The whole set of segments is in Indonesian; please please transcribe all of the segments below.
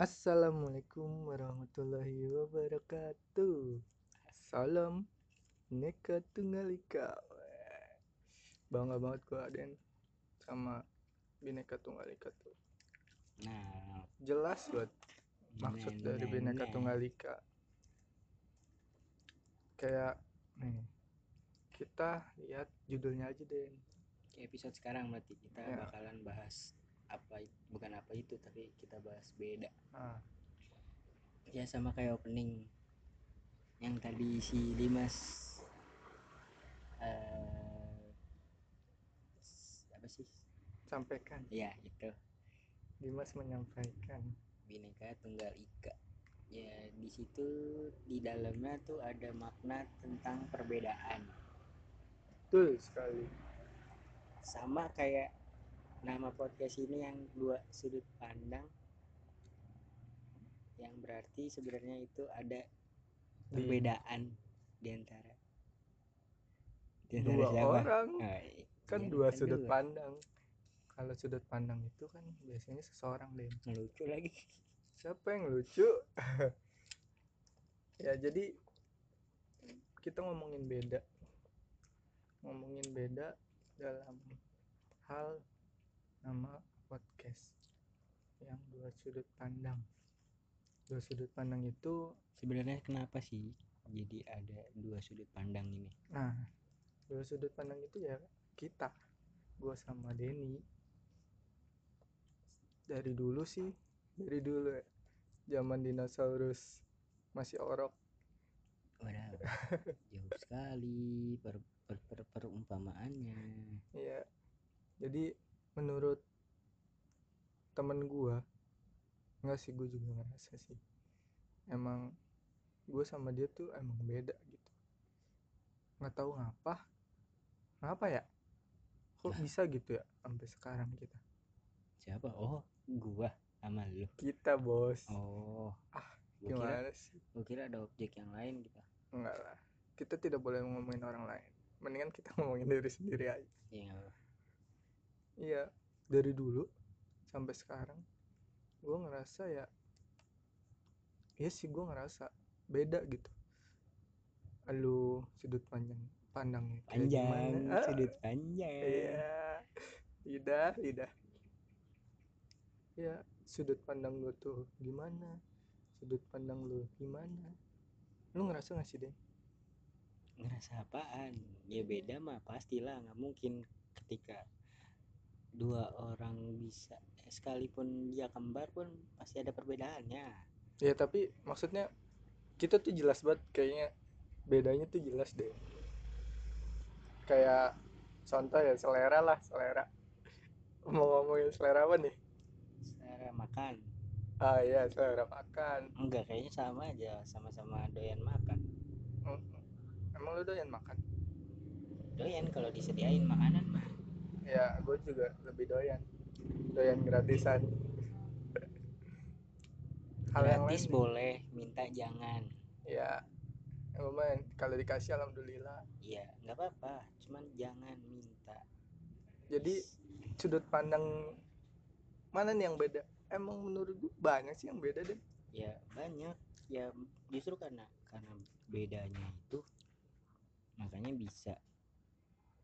Assalamualaikum warahmatullahi wabarakatuh. Salam Neka Tunggal Ika. Bangga banget gua Den sama Bineka Tunggal Ika tuh. Nah, Jelas buat maksud nah, dari nah, Bineka nah. Tunggal Ika. Kayak nih kita lihat judulnya aja Den. Kayak episode sekarang berarti kita Ya. bakalan bahas apa bukan apa itu tapi kita bahas beda. Nah, Ya sama kayak opening yang tadi si Dimas s- apa sih? sampaikan Ya, itu Dimas menyampaikan. Bineka Tunggal Ika. Ya, di situ di dalamnya tuh ada makna tentang perbedaan. Betul sekali. sama kayak nama podcast ini yang dua sudut pandang. Yang berarti sebenarnya itu ada Di- perbedaan di antara di antara Dua siapa? orang. Ah, i- kan iya, dua kan sudut dua. pandang. Kalau sudut pandang itu kan biasanya seseorang deh lucu lagi. Siapa yang lucu? Ya jadi kita ngomongin beda. Ngomongin beda dalam hal nama podcast yang dua sudut pandang. Dua sudut pandang itu sebenarnya kenapa sih jadi ada dua sudut pandang ini? Nah dua sudut pandang itu ya kita gua sama Denny. Dari dulu sih dari dulu ya. Zaman dinosaurus masih orok. Waduh jauh sekali per, per, per- perumpamaannya. Iya. Jadi menurut temen gua nggak sih gue juga ngerasa sih. Emang gue sama dia tuh emang beda gitu. Nggak tahu ngapa. Ngapa ya? Kok Lah. bisa gitu ya sampai sekarang kita? Siapa? Oh gua sama lu. Kita bos. Oh. Ah, gua kira gimana sih? gua kira ada objek yang lain gitu. Enggak lah. Kita tidak boleh ngomongin orang lain. Mendingan kita ngomongin diri sendiri aja. Ya nggak apa. Iya, dari dulu? Sampai sekarang. Gue ngerasa ya Iya sih gue ngerasa beda gitu. Lu sudut pandang pandangnya panjang gimana? Ah, sudut panjang. Iya Lidah, lidah Ya sudut pandang lu tuh gimana? Sudut pandang lu gimana? Lu ngerasa gak sih Den? ngerasa apaan? Ya beda mah pastilah. Nggak mungkin ketika dua orang bisa eh, sekalipun dia kembar pun pasti ada perbedaannya Ya tapi maksudnya kita tuh jelas banget kayaknya bedanya tuh jelas deh. Kayak contoh ya selera lah selera. Mau ngomongin selera apa nih? selera makan Ah iya selera makan. enggak kayaknya sama aja sama-sama doyan makan Emang lu doyan makan? doyan kalau disediain makanan mah Ya gue juga lebih doyan. Doyan gratisan. Hal gratis lain boleh minta jangan ya lumayan kalau dikasih alhamdulillah. iya nggak apa-apa cuman jangan minta Jadi sudut pandang mana nih yang beda? Emang menurut gue banyak sih yang beda deh. ya banyak ya justru karena karena bedanya itu makanya bisa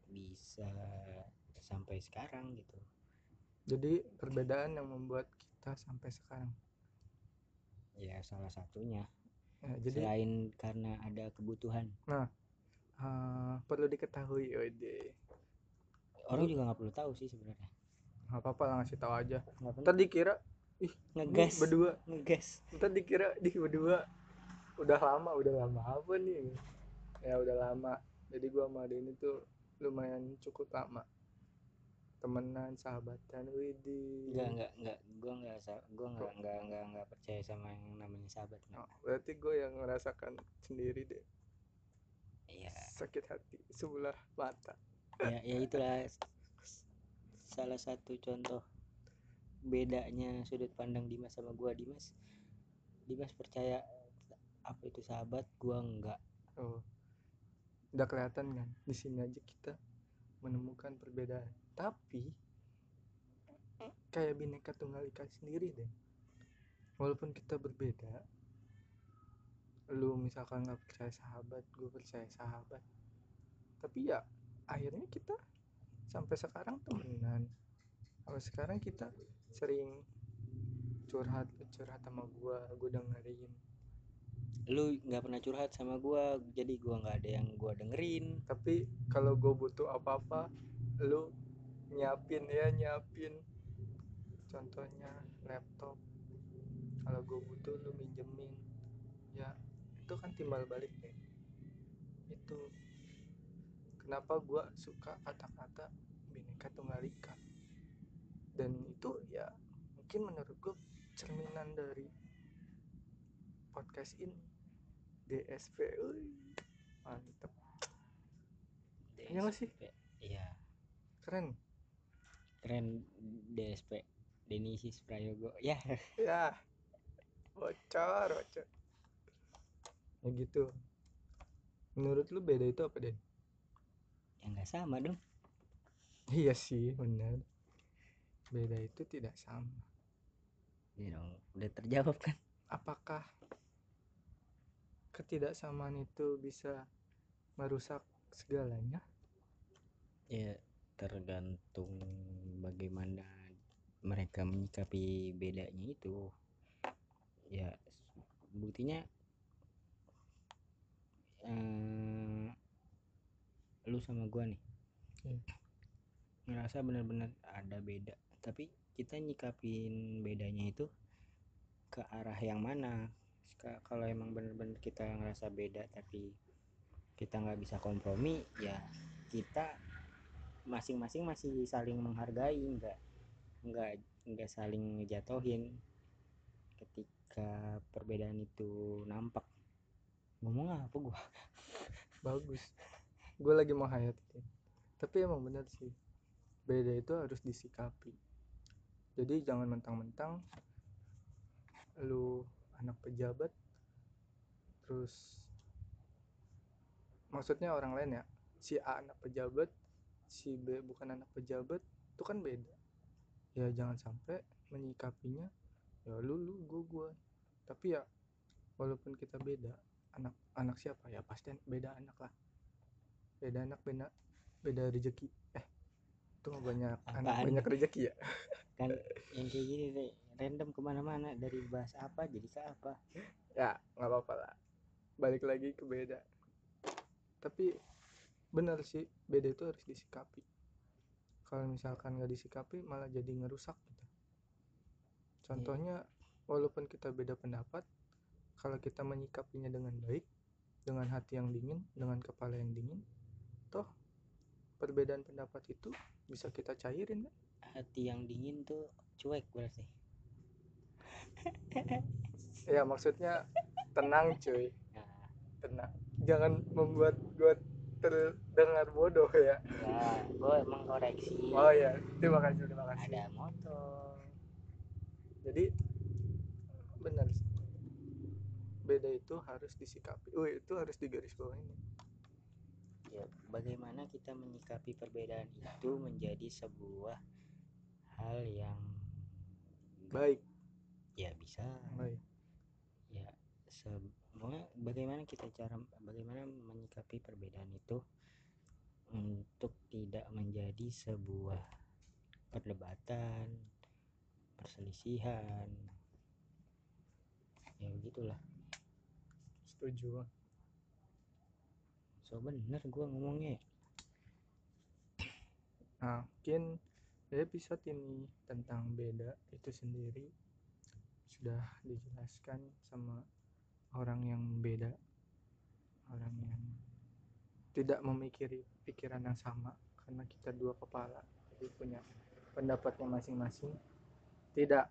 bisa sampai sekarang gitu Jadi perbedaan yang membuat kita sampai sekarang. ya salah satunya Ya, jadi selain karena ada kebutuhan eh, perlu diketahui, Wede. orang juga nggak perlu tahu sih sebenarnya Nggak apa-apa lah ngasih tahu aja. penting dikira ini ngegas berdua. ngegas Ntar dikira di berdua udah lama, udah lama apa nih? Ya udah lama. Jadi gua sama Denny tuh lumayan cukup lama. Temenan, sahabatan, Widi. nggak nggak nggak. Gue nggak sa- gua nggak nggak nggak nggak percaya sama yang namanya sahabat Oh, berarti gue yang merasakan sendiri deh. Ya sakit hati sebelah mata. ya ya itulah salah satu contoh bedanya sudut pandang Dimas sama gua. Dimas Dimas percaya apa itu sahabat gua enggak Oh, udah kelihatan kan? Di sini aja kita menemukan perbedaan. Tapi kayak bineka tunggal ika sendiri deh. walaupun kita berbeda lu misalkan nggak percaya sahabat gue percaya sahabat. Tapi ya akhirnya kita sampai sekarang temenan. Sampai sekarang kita sering curhat curhat sama gue gue dengerin. Lu nggak pernah curhat sama gua jadi gua nggak ada yang gua dengerin. Tapi kalau gue butuh apa-apa lu nyiapin ya nyiapin. Contohnya laptop. Kalau gue butuh lu minjemin. Ya itu kan timbal balik deh. Itu kenapa gue suka kata-kata bineka tunggal ika? Dan itu ya mungkin menurut gue cerminan dari podcast ini. DSP uy, mantep. Iya nggak sih? DSP. iya. Keren keren DSP Denisis Prayogo ya. Ya. Bocor bocor. Ya gitu. Menurut lu beda itu apa Den? ya nggak sama dong. Iya sih benar. Beda itu tidak sama. Iya dong. Udah terjawab kan? Apakah ketidaksamaan itu bisa merusak segalanya? Ya tergantung bagaimana mereka menyikapi bedanya itu. Ya buktinya eh, lu sama gua nih. Hmm. ngerasa benar-benar ada beda. Tapi kita nyikapin bedanya itu ke arah yang mana? Kalau emang benar-benar kita ngerasa beda tapi kita nggak bisa kompromi ya kita masing-masing masih saling menghargai nggak nggak nggak saling ngejatohin. Ketika perbedaan itu nampak ngomong apa gua? Bagus. Gue lagi mau hayatin tapi emang bener sih beda itu harus disikapi. Jadi jangan mentang-mentang lu anak pejabat terus maksudnya orang lain ya si A anak pejabat si B bukan anak pejabat itu kan beda. Ya jangan sampai menyikapinya ya lu lu gue gue tapi ya walaupun kita beda anak anak siapa? Ya pasti beda anak lah. Beda anak beda beda rezeki. Eh itu mah banyak anak banyak rezeki ya? Kan yang kayak gini deh random ke mana-mana dari bahas apa jadi ke apa. Ya nggak apa-apa lah. Balik lagi ke beda. Tapi benar sih beda itu harus disikapi. Kalau misalkan nggak disikapi malah jadi ngerusak gitu. Contohnya walaupun kita beda pendapat kalau kita menyikapinya dengan baik dengan hati yang dingin dengan kepala yang dingin toh perbedaan pendapat itu bisa kita cairin kan? Hati yang dingin tuh cuek berarti. Ya maksudnya tenang cuy. Nah tenang. Jangan membuat gua terdengar bodoh ya. Ya gue emang koreksi. Oh ya terima kasih terima kasih. Ada motor. Jadi benar sih. beda itu harus disikapi. Wih, itu harus digarisbawahi ya bagaimana kita menyikapi perbedaan itu menjadi sebuah hal yang baik. Ya bisa. Baik. Ya semua bagaimana kita cara bagaimana menyikapi perbedaan itu untuk tidak menjadi sebuah perdebatan perselisihan. Ya begitulah. Setuju so bener gua ngomongnya. Nah mungkin episode ini tentang beda itu sendiri sudah dijelaskan sama orang yang beda orang yang tidak memikiri pikiran yang sama karena kita dua kepala jadi punya pendapatnya masing-masing. Tidak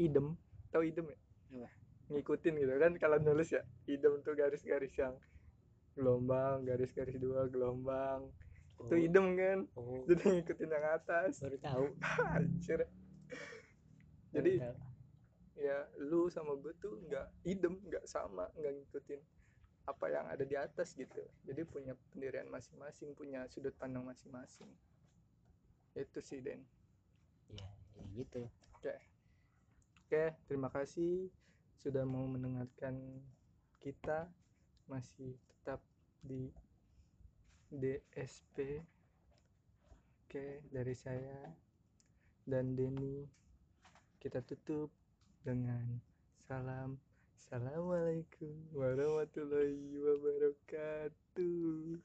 idem tahu idem ya? Ngikutin gitu kan kalau nulis ya idem tuh garis-garis yang gelombang garis-garis dua gelombang. Itu Oh, idem kan? Oh, jadi ngikutin yang atas. Baru tahu. Anjir. Jadi- tahu ya lu sama gue tuh nggak idem nggak sama nggak ngikutin apa yang ada di atas gitu. Jadi punya pendirian masing-masing punya sudut pandang masing-masing. Itu sih Den. Ya, ya gitu. Oke. Oke terima kasih sudah mau mendengarkan kita. Masih tetap di DSP oke dari saya dan Denny. Kita tutup dengan salam Assalamualaikum warahmatullahi wabarakatuh.